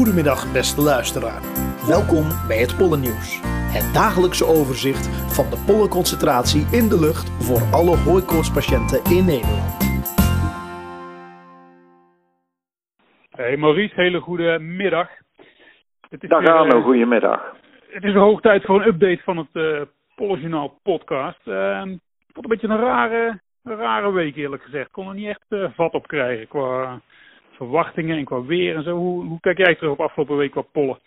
Goedemiddag beste luisteraar. Welkom bij het Pollennieuws. Het dagelijkse overzicht van de pollenconcentratie in de lucht voor alle hooikoortspatiënten in Nederland. Hey Maurice, hele goede middag. Het is Dag Arno, uh, goedemiddag. Het is hoog tijd voor een update van het uh, Pollenjournaal podcast. Uh, het vond een beetje een rare, een rare week eerlijk gezegd. Ik kon er niet echt uh, vat op krijgen qua verwachtingen en qua weer en zo. Hoe, hoe kijk jij terug op afgelopen week qua pollen?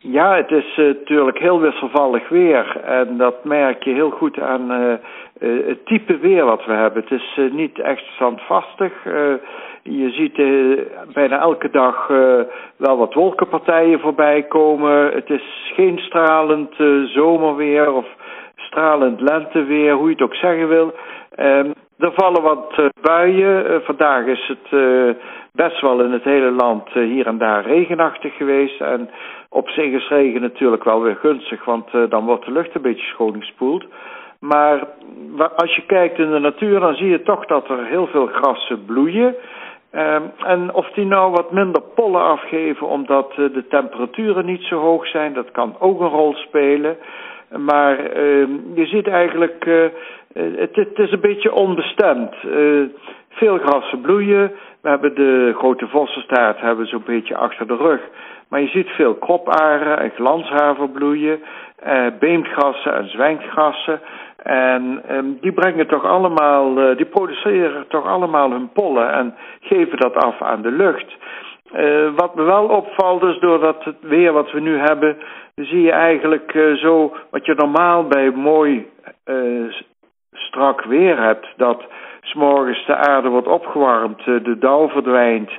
Ja, het is uh, natuurlijk heel wisselvallig weer. En dat merk je heel goed aan uh, uh, het type weer wat we hebben. Het is niet echt standvastig. je ziet bijna elke dag wel wat wolkenpartijen voorbij komen. Het is geen stralend zomerweer of stralend lenteweer, hoe je het ook zeggen wil. Ehm, er vallen wat buien. vandaag is het best wel in het hele land hier en daar regenachtig geweest. En op zich is regen natuurlijk wel weer gunstig, want dan wordt de lucht een beetje schoongespoeld. Maar als je kijkt in de natuur, dan zie je toch dat er heel veel grassen bloeien. Uh, en of die nou wat minder pollen afgeven omdat de temperaturen niet zo hoog zijn, dat kan ook een rol spelen. Maar ehm, je ziet eigenlijk, eh, het, het, is een beetje onbestemd. veel grassen bloeien. We hebben de grote vossenstaart hebben zo'n beetje achter de rug. Maar je ziet veel kroparen en glanshaver bloeien, eh, beemgrassen en zwijngrassen. En eh, die brengen toch allemaal, die produceren toch allemaal hun pollen en geven dat af aan de lucht. Uh, wat me wel opvalt is doordat het weer wat we nu hebben, zie je eigenlijk uh, zo wat je normaal bij mooi strak weer hebt. Dat s'morgens de aarde wordt opgewarmd, de dauw verdwijnt.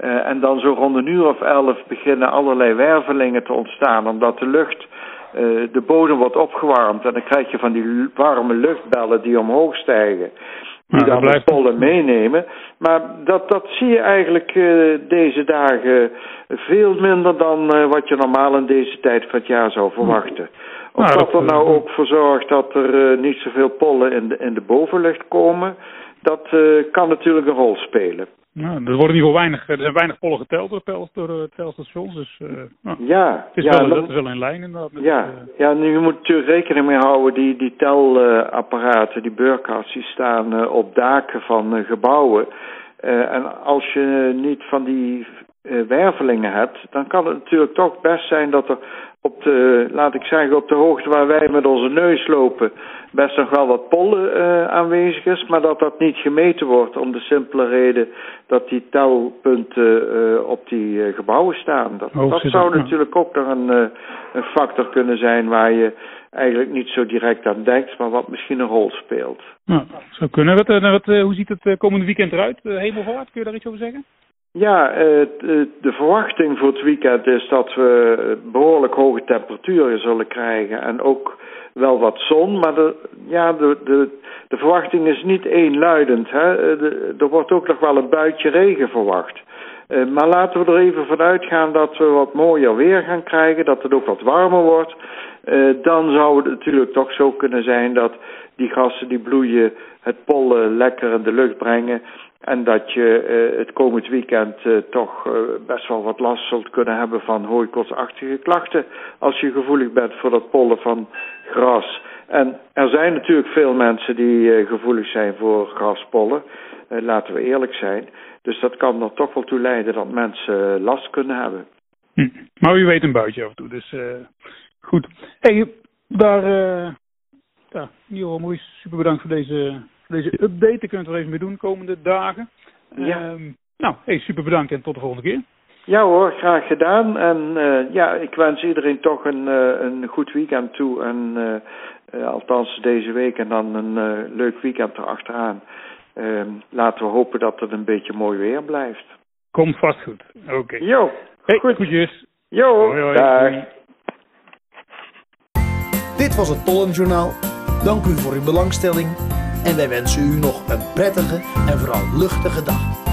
Uh, en dan zo rond een uur of elf beginnen allerlei wervelingen te ontstaan, omdat de lucht, uh, de bodem wordt opgewarmd. En dan krijg je van die warme luchtbellen die omhoog stijgen, die dan de pollen meenemen. Maar dat, dat zie je eigenlijk uh, deze dagen veel minder dan wat je normaal in deze tijd van het jaar zou verwachten. Of nou, dat er nou ook voor zorgt dat er niet zoveel pollen in de, in de bovenlucht komen, dat kan natuurlijk een rol spelen. Nou, er worden in ieder geval weinig, er zijn weinig pollen geteld door, door de telstations. Dus uh, nou, ja, het is ja, wel, dat is wel in lijn inderdaad. Met ja, uh, ja, nu je moet natuurlijk rekening mee houden, die, die telapparaten, die beurkast, die staan uh, op daken van gebouwen. en als je niet van die wervelingen hebt, dan kan het natuurlijk toch best zijn dat er op de, laat ik zeggen, op de hoogte waar wij met onze neus lopen, best nog wel wat pollen uh, aanwezig is, maar dat dat niet gemeten wordt om de simpele reden dat die telpunten uh, op die uh, gebouwen staan. Dat, dat zou natuurlijk ook nog een, een factor kunnen zijn waar je eigenlijk niet zo direct aan denkt, maar wat misschien een rol speelt. Nou, zou kunnen. Wat, wat, hoe ziet het komende weekend eruit? Hemelvaart, kun je daar iets over zeggen? Ja, de verwachting voor het weekend is dat we behoorlijk hoge temperaturen zullen krijgen en ook wel wat zon, maar de, ja, de, de, de verwachting is niet eenluidend. Hè? De, er wordt ook nog wel een buitje regen verwacht. Maar laten we er even vanuit gaan dat we wat mooier weer gaan krijgen, dat het ook wat warmer wordt. Dan zou het natuurlijk toch zo kunnen zijn dat die gassen die bloeien het pollen lekker in de lucht brengen. En dat je uh, het komend weekend uh, toch uh, best wel wat last zult kunnen hebben van hooikoortsachtige klachten. Als je gevoelig bent voor dat pollen van gras. En er zijn natuurlijk veel mensen die gevoelig zijn voor graspollen. laten we eerlijk zijn. Dus dat kan er toch wel toe leiden dat mensen last kunnen hebben. Hm. Maar u weet een buitje af en toe, dus goed. Hey, daar, ja, Johan super bedankt voor deze deze update. Daar kunnen we er even mee doen de komende dagen. Ja. Um, nou, hey, super bedankt en tot de volgende keer. Ja hoor, graag gedaan. En uh, ja, ik wens iedereen toch een, uh, een goed weekend toe. En uh, althans deze week en dan een leuk weekend erachteraan. Ehm, laten we hopen dat het een beetje mooi weer blijft. Komt vast goed. Oké. Okay. Jo, hey, goed. Goedjes. Jo, hoi, hoi. Dag. Dit was het Pollenjournaal. Dank u voor uw belangstelling en wij wensen u nog een prettige en vooral luchtige dag.